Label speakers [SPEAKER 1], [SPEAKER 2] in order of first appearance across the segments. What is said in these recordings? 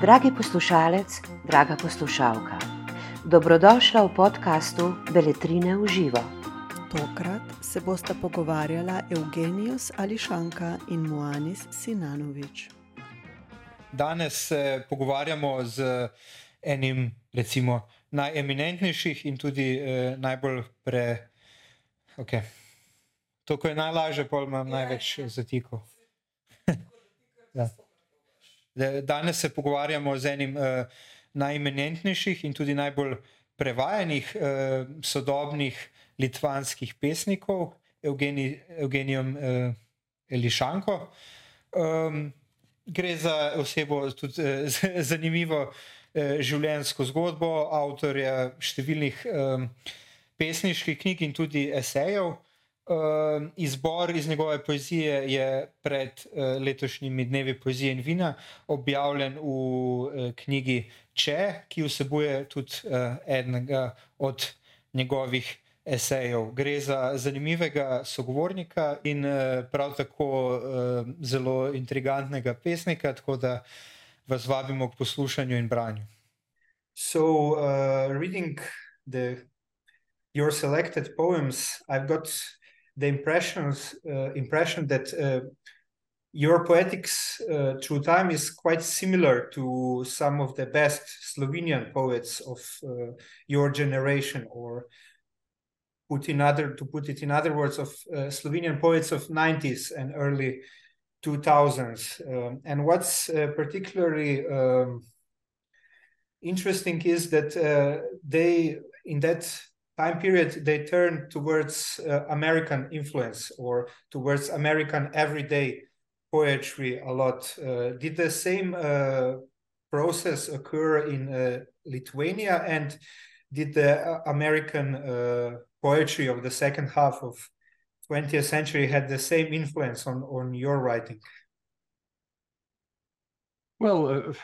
[SPEAKER 1] Dragi poslušalec, draga poslušalka, dobrodošla v podkastu Beletrine v živo.
[SPEAKER 2] Tokrat se bosta pogovarjala Evgenijus Ališanka in Moanis Sinanovič.
[SPEAKER 3] Danes se pogovarjamo z enim, recimo, najeminentnejših in tudi eh, najbolj pre. Okay. To, ko je najlažje, pa imam ja, največ ja. zatikov. Ja. Danes se pogovarjamo z enim uh, najeminentnejših in tudi najbolj prevajanih uh, sodobnih litvanskih pesnikov, Evgeni, Evgenijem uh, Elišanko. Um, gre za osebo tudi uh, zanimivo uh, življenjsko zgodbo, avtorja številnih um, pesniških knjig in tudi esejev. Uh, izbor iz njegove poezije je pred uh, letošnjimi dnevi poezije in vina objavljen v uh, knjigi Če, ki vsebuje tudi uh, enega od njegovih esejev. Gre za zanimivega sogovornika in uh, prav tako uh, zelo intrigantnega pesnika, tako da vas vabimo k poslušanju in branju.
[SPEAKER 4] So, uh, reading the, your selected poems, I've got the impressions uh, impression that uh, your poetics uh, through time is quite similar to some of the best Slovenian poets of uh, your generation, or put in other to put it in other words, of uh, Slovenian poets of 90s and early 2000s. Um, and what's uh, particularly um, interesting is that they in that time period they turned towards uh, American influence or towards American everyday poetry a lot. Uh, did the same uh, process occur in uh, Lithuania and did the uh, American poetry of the second half of 20th century had the same influence on, on your writing?
[SPEAKER 5] Well,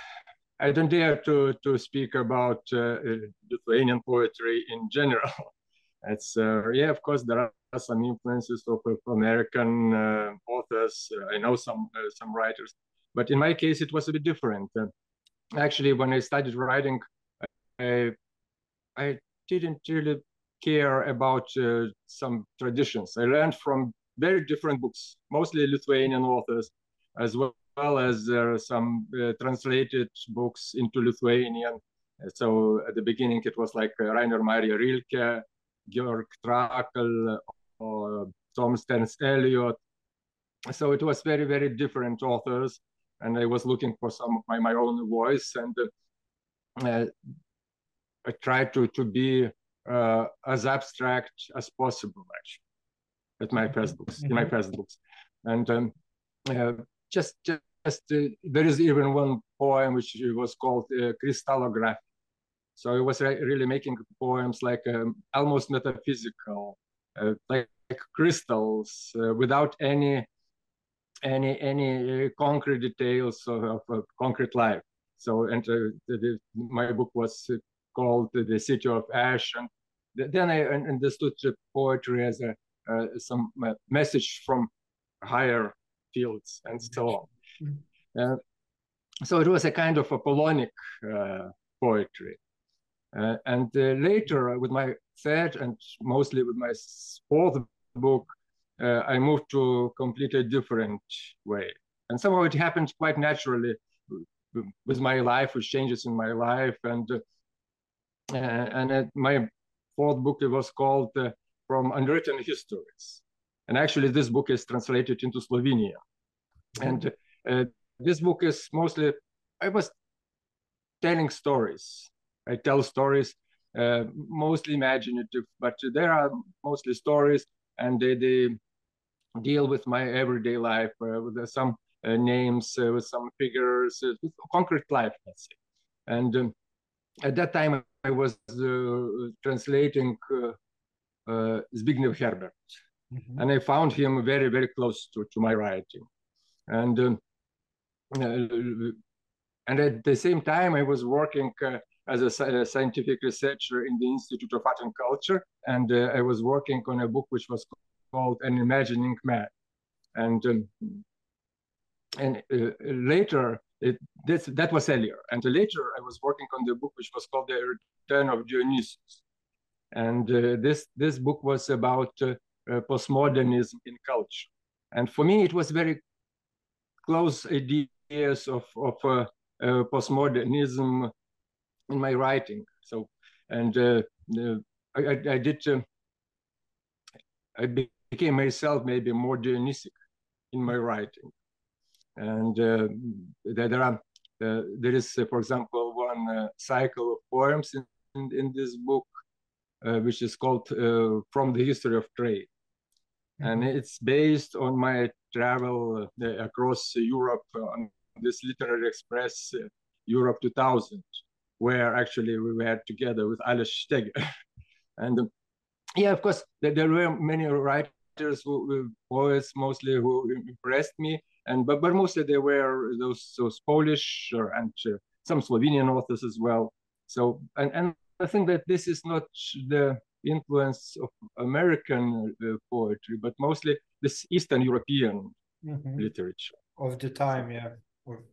[SPEAKER 5] I don't dare to to speak about uh, Lithuanian poetry in general. It's uh, yeah, of course, there are some influences of, American uh, authors. I know some uh, some writers, but in my case, it was a bit different. Uh, actually, when I started writing, I I didn't really care about uh, some traditions. I learned from very different books, mostly Lithuanian authors, as well well as there are some uh, translated books into Lithuanian. So at the beginning, it was like uh, Rainer Maria Rilke, Georg Trakl, or Tom Stearns Eliot. So it was very, very different authors. And I was looking for some of my, my own voice. And uh, I tried to, to be uh, as abstract as possible, actually, at my first books, mm-hmm. in my mm-hmm. first books. And um, uh, just, just uh, there is even one poem which was called uh, crystallography. So it was re- really making poems like um, almost metaphysical, uh, like, like, crystals, uh, without any any any uh, concrete details of, of, concrete life. So and uh, the, the, my book was called "The City of Ash," and then I understood poetry as a some message from higher fields and so on. Uh, so it was a kind of Apollonic uh, poetry. Uh, and later, with my third and mostly with my fourth book, I moved to a completely different way. And somehow it happened quite naturally with my life, with changes in my life. And uh, and uh, my fourth book it was called uh, From Unwritten Histories. And actually, this book is translated into Slovenia. And this book is mostly I was telling stories. I tell stories, uh, mostly imaginative, but there are mostly stories, and they, they deal with my everyday life uh, with some uh, names, uh, with some figures, uh, with concrete life, let's say. And um, at that time, I was uh, translating Zbigniew Herbert, mm-hmm. and I found him very, very close to, to my writing. And um, uh, and at the same time, I was working uh, as a, a, scientific researcher in the Institute of Art and Culture, and uh, I was working on a book which was called An Imagining Man. And um, and later it, this, that was earlier. And later I was working on the book which was called The Return of Dionysus. And uh, this, this book was about uh, uh, postmodernism in culture. And for me, it was very close ideas of, of uh, uh, postmodernism in my writing. So, and uh, I, I, did, I became myself maybe more Dionysic in my writing and uh, there are uh, there is, uh, for example, one cycle of poems in, in, in this book, which is called "From the History of Trade," mm-hmm. and it's based on my travel across Europe on this literary express Europe 2000, where actually we were together with Aleš Šteger. and um, yeah, of course, there, were many writers, who, poets mostly, who impressed me and but but mostly they were those those Polish and uh, some Slovenian authors as well. So and and I think that this is not the influence of American uh, poetry, but mostly this Eastern European mm-hmm. literature
[SPEAKER 4] of the time, yeah, or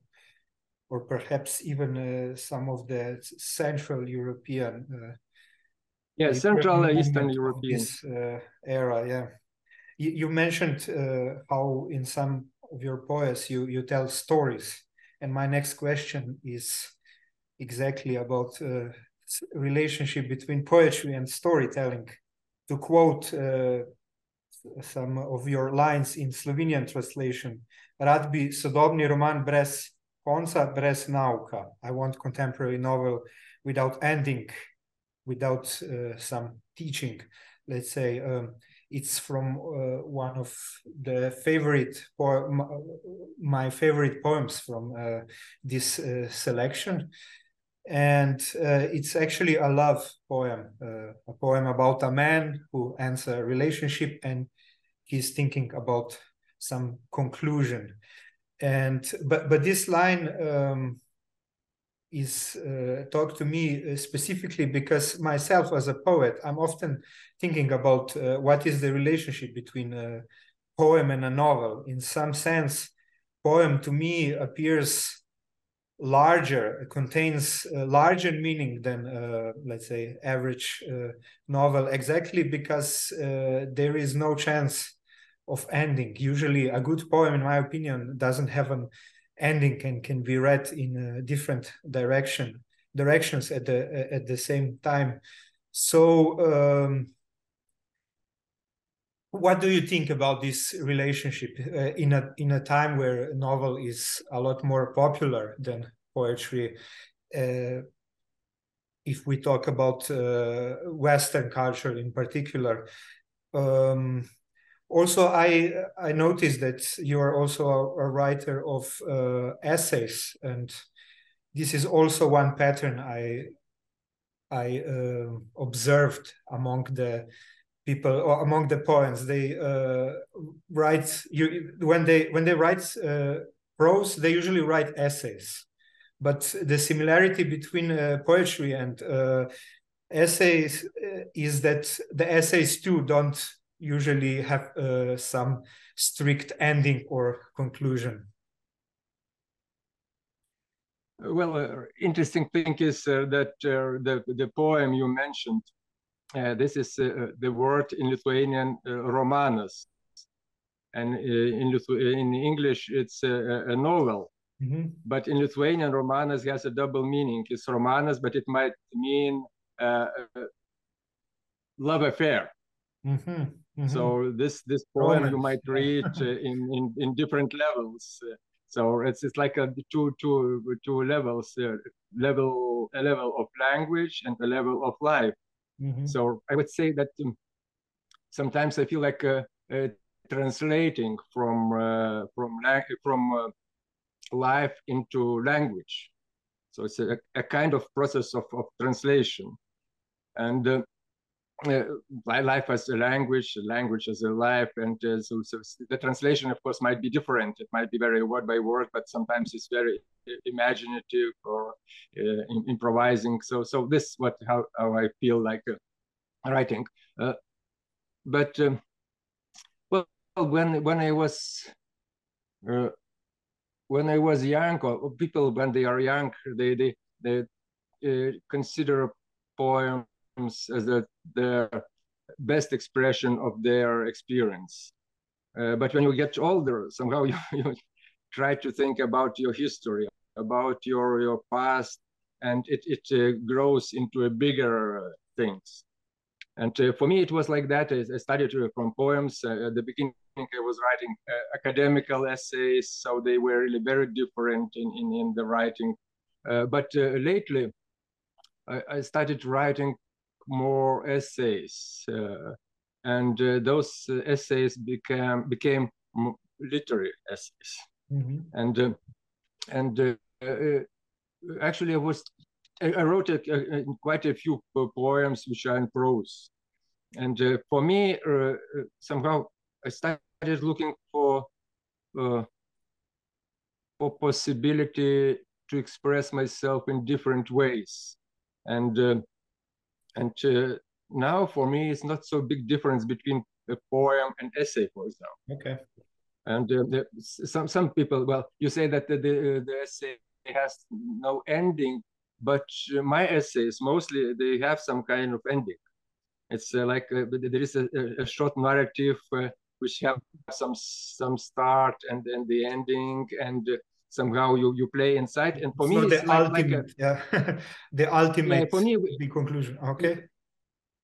[SPEAKER 4] or perhaps even uh, some of the Central European. Uh,
[SPEAKER 5] yeah, Central Eastern European
[SPEAKER 4] this, uh, era. Yeah, you, you mentioned uh, how in some of your poems you you tell stories and my next question is exactly about uh, relationship between poetry and storytelling. To quote uh, some of your lines in Slovenian translation rad bi sodobni roman brez konca brez nauka. I want contemporary novel without ending without uh, some teaching. Let's say um, it's from uh, one of the favorite my favorite poems from uh, this uh, selection and uh, it's actually a love poem uh, a poem about a man who ends a relationship and he's thinking about some conclusion. And but but this line um, is uh, talk to me uh, specifically because myself as a poet i'm often thinking about uh, what is the relationship between a poem and a novel. In some sense poem to me appears larger contains larger meaning than uh, let's say average uh, novel exactly because uh, there is no chance of ending. Usually a good poem in my opinion doesn't have an ending and can be read in different direction directions at the at the same time. So um, what do you think about this relationship uh, in a in a time where novel is a lot more popular than poetry? Uh, if we talk about uh, western culture in particular um, also i i noticed that you are also a, a writer of uh, essays and this is also one pattern i i uh, observed among the people or among the poems they uh, write you when they when they write uh, prose they usually write essays but the similarity between uh, poetry and uh, essays is that the essays too don't usually have uh, some strict ending or conclusion.
[SPEAKER 5] Well, uh, interesting thing is uh, that uh, the the poem you mentioned, uh, this is uh, the word in Lithuanian romanas, and in Lithu in English it's a, a novel. Mm -hmm. But in Lithuanian, romanas has a double meaning. It's romanas, but it might mean love affair. Mm -hmm. Mm-hmm. So this this poem you might read uh, in, in in different levels. Uh, so it's it's like a two two two levels uh, level a level of language and a level of life. Mm-hmm. So I would say that um, sometimes I feel like uh, uh, translating from uh, from from life into language. So it's a, a kind of process of, of translation. And uh, life as a language, language as a life, and uh, so, so, the translation, of course, might be different. It might be very word by word, but sometimes it's very imaginative or uh, improvising. So, so this what how, how I feel like uh, writing. Uh, but um, well, when when I was uh, when I was young, or people when they are young, they they they uh, consider poems as the, the best expression of their experience. Uh, but when you get older, somehow you, you try to think about your history, about your your past, and it it uh, grows into a bigger things. And uh, for me, it was like that. I studied uh, from poems. Uh, at the beginning, I was writing academical essays, so they were really very different in, in, in the writing. But lately, I, I, started writing more essays, and those essays became became literary essays. Mm-hmm. And and actually, I was I wrote a, a, quite a few poems which are in prose. And uh, for me, uh, uh, somehow I started looking for uh, for possibility to express myself in different ways. And uh, and uh, now for me, it's not so big difference between a poem and essay, for example.
[SPEAKER 4] Okay.
[SPEAKER 5] And the, some some people, well, you say that the, the, the essay has no ending but my essays mostly they have some kind of ending. It's uh, like uh, there is a, a short narrative uh, which have some some start and then the ending and uh, somehow you you play inside. And for so me,
[SPEAKER 4] the it's ultimate, like a, yeah, the ultimate yeah, for me, the conclusion. Okay.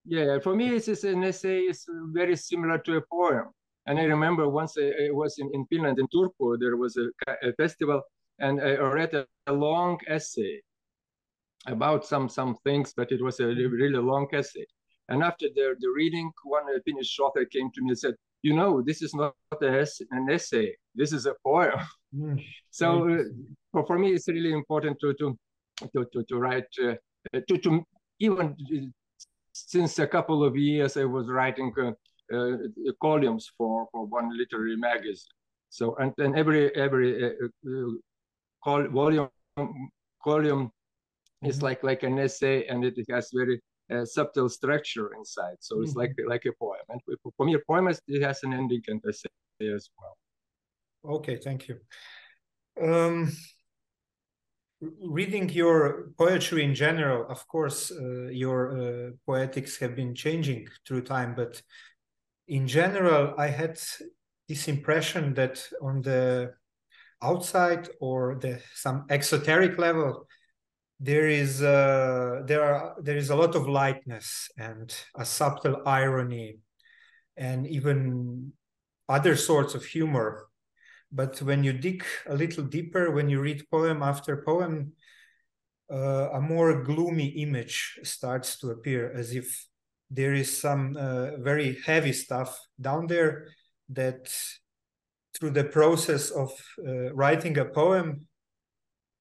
[SPEAKER 5] Yeah, for me, it's, an essay is very similar to a poem. And I remember once I, I was in, in Finland, in Turku, there was a, a festival, and I read a, a long essay about some some things, but it was a really long essay. And after the, the reading, one Finnish author came to me and said, you know, this is not an essay, this is a poem. Mm. so uh, for, for me, it's really important to to to to, to write uh, to to even uh, since a couple of years I was writing uh, uh, columns for for one literary magazine. So and and every every uh, col- volume column it's mm-hmm. like like an essay, and it has very uh, subtle structure inside. So it's like mm-hmm. like a poem. And for me, a poem is, it has an ending and essay as well.
[SPEAKER 4] Okay, thank you. Um, reading your poetry in general, of course, uh, your uh, poetics have been changing through time, but in general, I had this impression that on the outside or the some exoteric level, there is uh, there are there is a lot of lightness and a subtle irony and even other sorts of humor but when you dig a little deeper when you read poem after poem uh, a more gloomy image starts to appear as if there is some uh, very heavy stuff down there that through the process of uh, writing a poem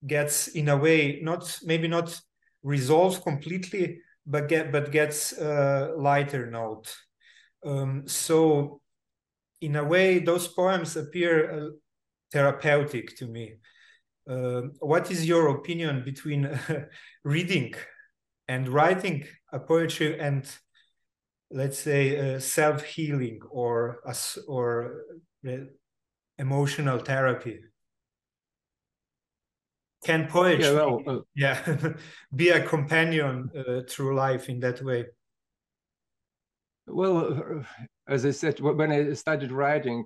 [SPEAKER 4] gets in a way not maybe not resolved completely but get but gets a lighter note. Um, so in a way those poems appear uh, therapeutic to me. Uh, what is your opinion between uh, reading and writing a poetry and let's say uh, self-healing or or uh, emotional therapy? Can poetry yeah, well, uh, yeah be a companion uh, through life in that way?
[SPEAKER 5] Well as i said when i started writing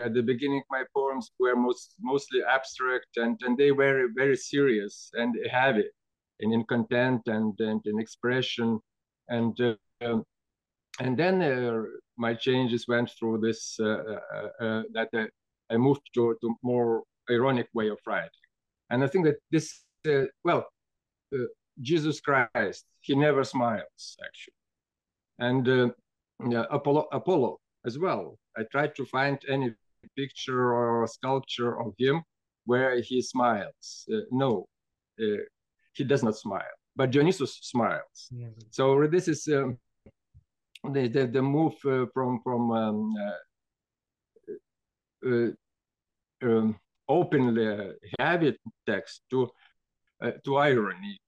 [SPEAKER 5] at the beginning my poems were most mostly abstract and, and they were very serious and heavy in, in content and, and in expression and uh, um, and then uh, my changes went through this uh, that I moved to, to more ironic way of writing and I think that this, uh, well, uh, Jesus Christ, he never smiles, actually. And uh, Apollo, Apollo as well. I tried to find any picture or sculpture of him where he smiles. Uh, no, uh, he does not smile. But Dionysus smiles. Yeah. So this is um, the, the, the move uh, from from um, um, openly heavy text to uh, to irony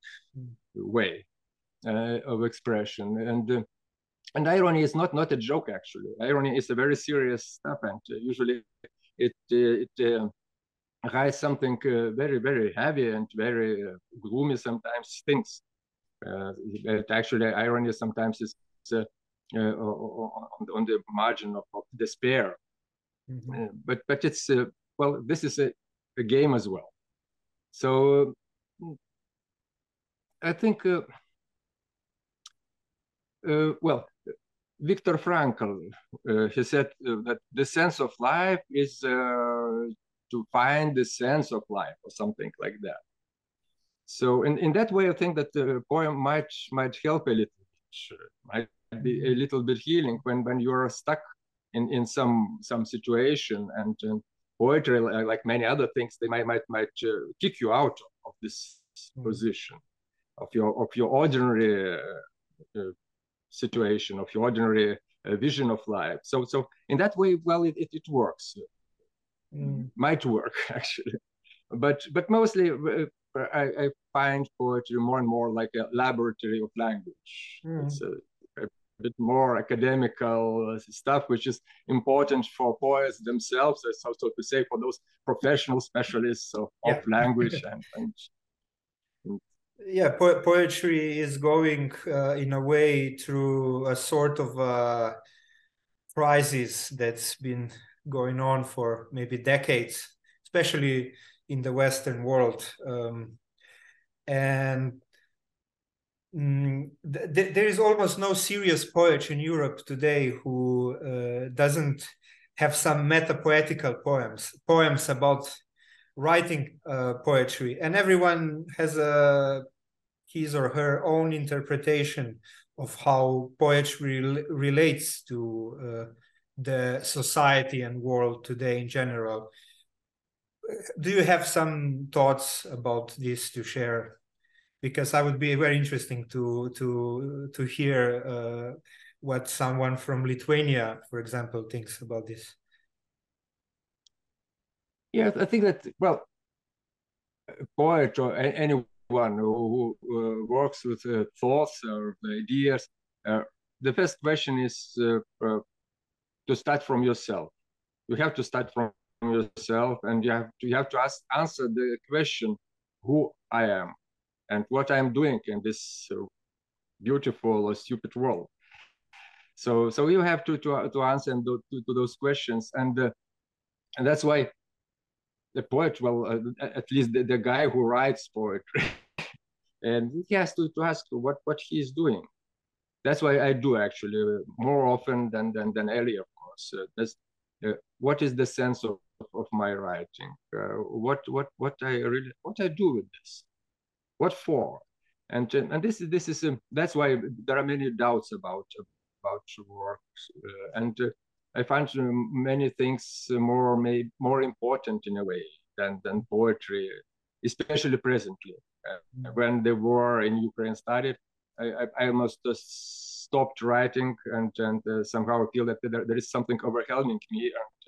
[SPEAKER 5] way uh, of expression and uh, and irony is not not a joke actually irony is a very serious stuff and uh, usually it uh, it uh, write something uh, very, very heavy and very uh, gloomy sometimes things. Uh, actually, irony sometimes is uh, uh, on, on, the margin of, of despair. Mm-hmm. but but it's well, this is a, a, game as well. So I think well, Viktor Frankl, uh, he said uh, that the sense of life is uh, to find the sense of life or something like that. So in, in that way, I think that the poem might might help a little bit, might be a little bit healing when, when you're stuck in, in some some situation and, and poetry, like many other things, they might might might uh, kick you out of this mm. position of your of your ordinary uh, uh, situation of your ordinary uh, vision of life. So so in that way, well, it, it, it works mm. might work actually but but mostly uh, I, I, find poetry more and more like a laboratory of language mm. it's a, a, bit more academical stuff which is important for poets themselves so, so to say for those professional specialists of, yeah. of language and, and,
[SPEAKER 4] and yeah po- poetry is going uh, in a way through a sort of uh, crisis that's been going on for maybe decades, especially in the Western world. Um, and mm, th- there is almost no serious poet in Europe today who uh, doesn't have some meta poetical poems, poems about writing uh, poetry, and everyone has a his or her own interpretation of how poetry re- relates to uh, the society and world today in general. Do you have some thoughts about this to share? Because I would be very interesting to to to hear uh, what someone from Lithuania, for example, thinks about this.
[SPEAKER 5] Yeah, I think that well, poet or anyone who, who uh, works with uh, thoughts or ideas, uh, the first question is uh, uh, to start from yourself. You have to start from yourself, and you have to, you have to ask, answer the question, who I am, and what I am doing in this uh, beautiful or stupid world. So, so you have to to, to answer to, to those questions, and and that's why the poet, well, uh, at least the, the guy who writes poetry, and he has to, to ask what what he is doing. That's why I do actually more often than than, than earlier that's uh, what is the sense of, of my writing? Uh, what what what I really what I do with this? What for? And and this is this is um, that's why there are many doubts about about works, uh, and I find many things more may, more important in a way than than poetry, especially presently. Uh, when the war in Ukraine started, I, I, I almost just stopped writing and and uh, somehow feel that there, there is something overwhelming me and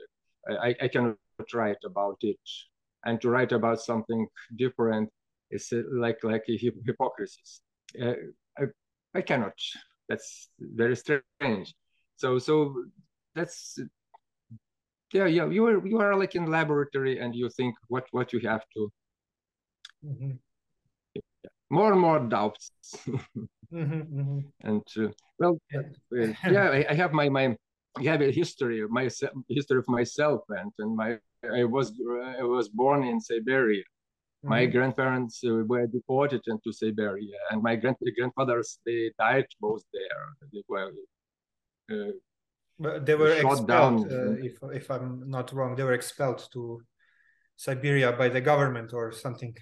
[SPEAKER 5] uh, I, I cannot write about it. And to write about something different is uh, like like a hypocrisy uh, I, I cannot. That's very strange. So so that's yeah yeah you are you are like in laboratory and you think what what you have to mm-hmm. yeah. more and more doubts Mm-hmm, mm-hmm. And uh, well, uh, yeah, I, I, have my my I have a history of my history of myself, and and my I was I was born in Siberia. Mm-hmm. My grandparents uh, were deported into Siberia, and my grand grandfathers they died both there. They were,
[SPEAKER 4] uh, but they were shot expelled, down. Uh, if if I'm not wrong, they were expelled to Siberia by the government or something.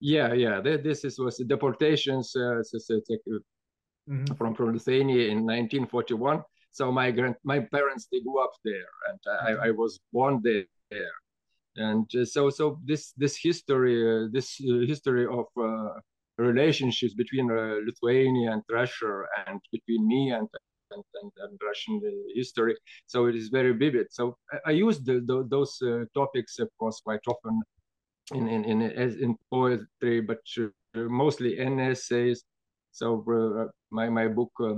[SPEAKER 5] Yeah, yeah. This is, was deportations uh, mm-hmm. from from Lithuania in 1941. So my grand my parents they grew up there, and I, I mm-hmm. was born there. And uh, so so this this history uh, this uh, history of uh, relationships between uh, Lithuania and Russia and between me and and, and, and, Russian history. So it is very vivid. So I, I use the, the, those uh, topics, of course, quite often in in in, in poetry, but mostly in essays. So uh, my my book uh,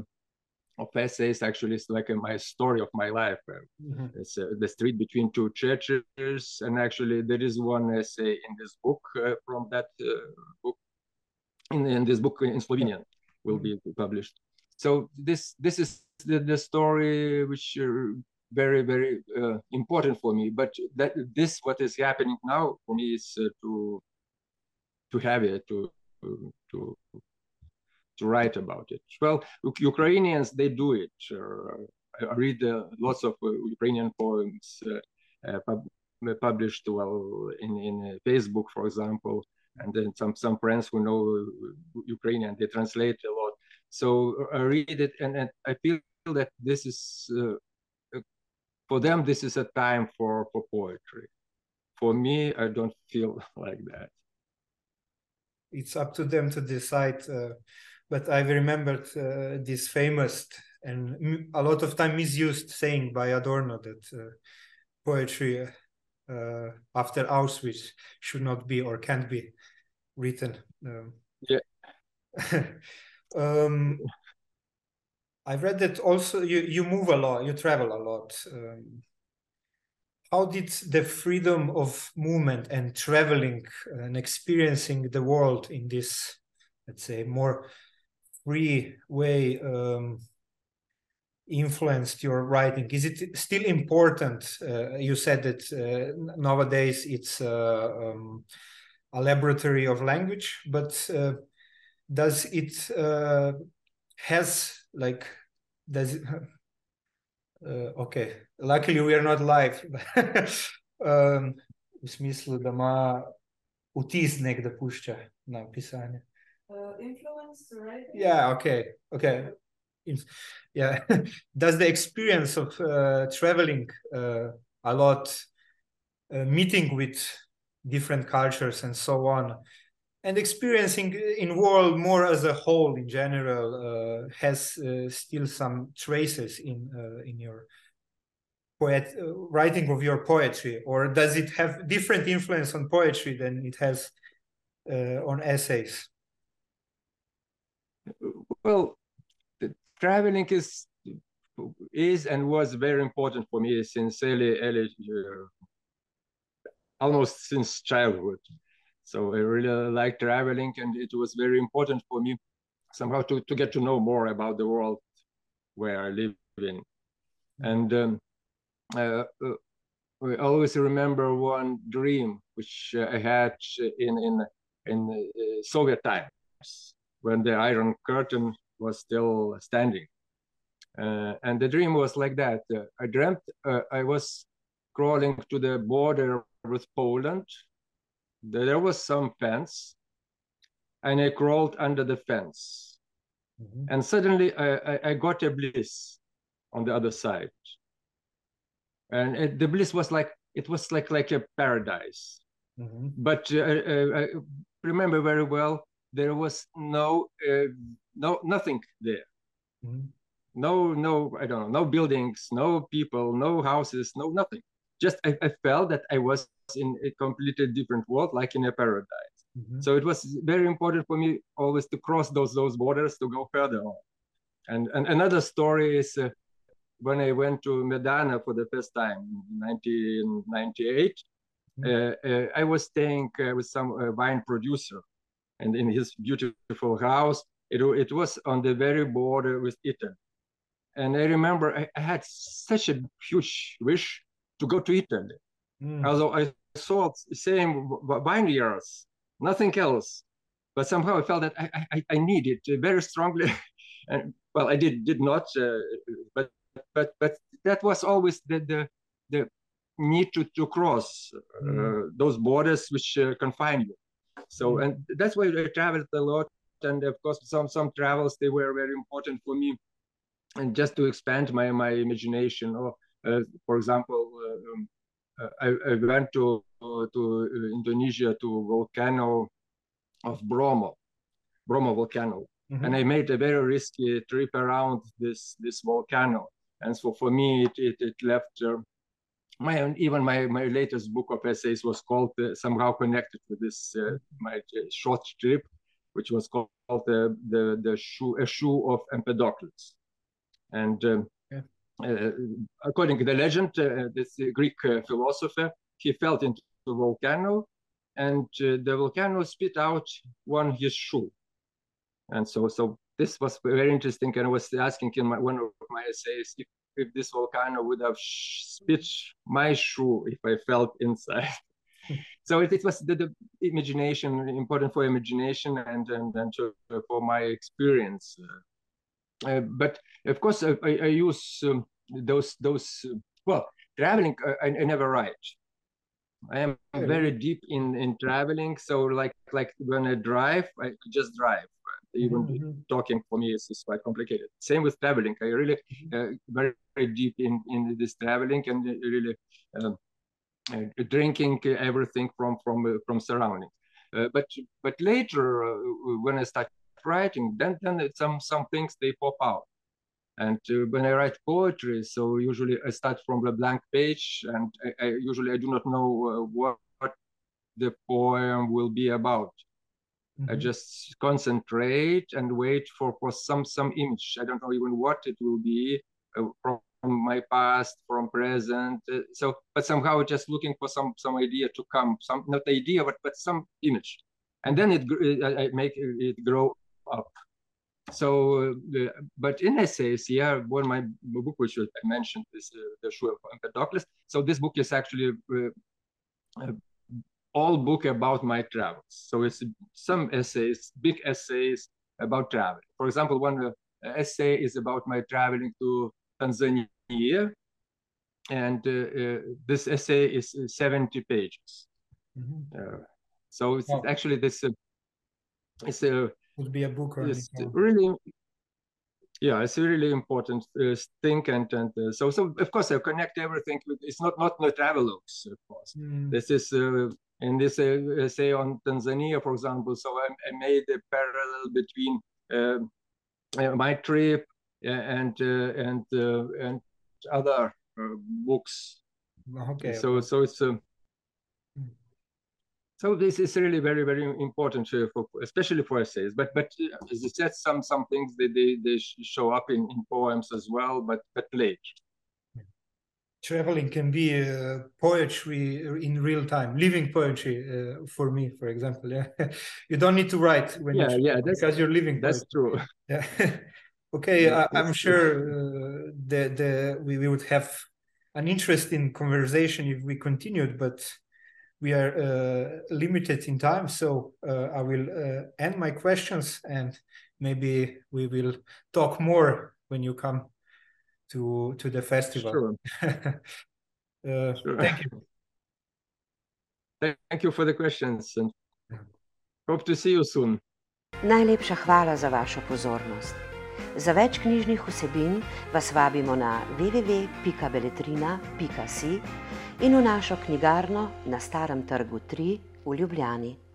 [SPEAKER 5] of essays. Actually, is like a, my story of my life. Mm-hmm. It's uh, the street between two churches, and actually there is one essay in this book uh, from that uh, book. In, in, this book in Slovenian will be mm-hmm. published. So this this is the, the story which very very uh, important for me. But that this what is happening now for me is uh, to to have it to to to write about it. Well, Ukrainians they do it. I read uh, lots of uh, Ukrainian poems uh, pub published well in in Facebook, for example, and then some some friends who know Ukrainian they translate a lot. So I read it, and, and I feel that this is for them this is a time for for poetry. For me, I don't feel like that
[SPEAKER 4] it's up to them to decide. Uh, but I've remembered uh, this famous and a lot of time misused saying by Adorno that uh, poetry uh, after Auschwitz should not be or can't be written. Um,
[SPEAKER 5] yeah.
[SPEAKER 4] um, I've read that also you, you move a lot, you travel a lot. Um, how did the freedom of movement and traveling and experiencing the world in this let's say more free way um, influenced your writing is it still important uh, you said that uh, nowadays it's uh, um, a laboratory of language but uh, does it uh, has like does it Uh, ok, luckily we are not live. um, v smislu, da ima vtis nek, da pušča na pisanje.
[SPEAKER 6] Uh, influence, right?
[SPEAKER 4] Yeah, okay, okay. Yeah, does the experience of uh, traveling uh, a lot, uh, meeting with different cultures and so on, and experiencing in world more as a whole in general uh, has uh, still some traces in uh, in your poet uh, writing of your poetry or does it have different influence on poetry than it has uh, on essays?
[SPEAKER 5] Well traveling is is and was very important for me since early early uh, almost since childhood so I really like traveling, and it was very important for me somehow to, to get to know more about the world where I live in. And um, uh, uh, I always remember one dream which uh, I had in in in uh, Soviet times when the Iron Curtain was still standing. Uh, and the dream was like that. Uh, I dreamt I was crawling to the border with Poland there was some fence and I crawled under the fence. Mm-hmm. And suddenly I, I, I, got a bliss on the other side. And it, the bliss was like, it was like, like a paradise. Mm-hmm. But uh, uh, I remember very well, there was no, uh, no, nothing there. Mm-hmm. No, no, I don't know, no buildings, no people, no houses, no nothing. Just I, I felt that I was in a completely different world, like in a paradise. Mm-hmm. So it was very important for me always to cross those those borders to go further on. And, and another story is uh, when I went to Medana for the first time in 1998. Mm-hmm. Uh, uh, I was staying uh, with some uh, wine producer, and in his beautiful house, it, it was on the very border with Italy. And I remember I, I had such a huge wish to go to Italy. Mm. Although I saw same vineyards, nothing else. But somehow I felt that I, I, I need it very strongly. and well, I did did not, uh, but but but that was always the the, the need to, to cross uh, mm. those borders which uh, confine you. So mm. and that's why I traveled a lot. And of course, some some travels they were very important for me, and just to expand my my imagination. Or uh, for example, uh, um, I, I, went to to Indonesia to volcano of Bromo, Bromo volcano, mm-hmm. and I made a very risky trip around this this volcano. And so for me, it it, it left. Uh, my even my, my latest book of essays was called uh, somehow connected with this uh, my uh, short trip, which was called the the the shoe a shoe of Empedocles. And um, uh, according to the legend, uh, this Greek uh, philosopher, he fell into a volcano and uh, the volcano spit out one his shoe. And so, so this was very interesting. And I was asking in my, one of my essays if, if this volcano would have spit my shoe if I felt inside. so it, it was the, the, imagination important for imagination and and, and for my experience. Uh, but of course, I, I use um, those those uh, well traveling. Uh, I, I never write. I am very deep in in traveling. So like like when I drive, I just drive. Even mm-hmm. talking for me is, is quite complicated. Same with traveling. I really mm-hmm. uh, very, very deep in in this traveling and really uh, uh, drinking everything from from uh, from surroundings. Uh, but but later when I start writing, then then some some things they pop out. And uh, when I write poetry, so usually I start from the blank page, and I, I usually I do not know uh, what, what, the poem will be about. Mm-hmm. I just concentrate and wait for for some some image. I don't know even what it will be uh, from my past, from present. Uh, so, but somehow just looking for some some idea to come, some not idea, but but some image, and then it I make it grow up so, uh, but in essays, yeah, one my book which I mentioned is uh, the Shoe of Empedocles. So this book is actually uh, uh, all book about my travels. So it's some essays, big essays about travel. For example, one uh, essay is about my traveling to Tanzania, and uh, this essay is 70 pages. Mm-hmm. so it's actually this. it's a
[SPEAKER 4] would be a book or
[SPEAKER 5] really yeah it's a really important uh, thing and and uh, so so of course i connect everything with it's not not the travelogues of course. Mm. this is uh, in this uh, say on tanzania for example so i, I made a parallel between uh, uh, my trip and and and other books. Okay so so it's so this is really very very important for especially for essays but but uh, as I said some some things they they, they show up in, in poems as well but but late.
[SPEAKER 4] Traveling can be uh, poetry in real time living poetry uh, for me for example yeah. You don't need to write when
[SPEAKER 5] yeah
[SPEAKER 4] you
[SPEAKER 5] yeah
[SPEAKER 4] because you're living
[SPEAKER 5] that's
[SPEAKER 4] poetry.
[SPEAKER 5] true.
[SPEAKER 4] Yeah. Okay yeah, I, am sure uh, that the we, we would have an interesting conversation if we continued but we are uh, limited in time, so uh, I will uh, end my questions and maybe we will talk more when you come to to the festival.
[SPEAKER 5] Sure.
[SPEAKER 4] Uh, sure. Thank you.
[SPEAKER 5] Thank you for the questions and hope to see you soon.
[SPEAKER 1] Najlepša hvala za vašo pozornost. Za več knjižnih vsebin vas vabimo na www.beletrina.si in v našo knjigarno na Starem trgu 3 v Ljubljani.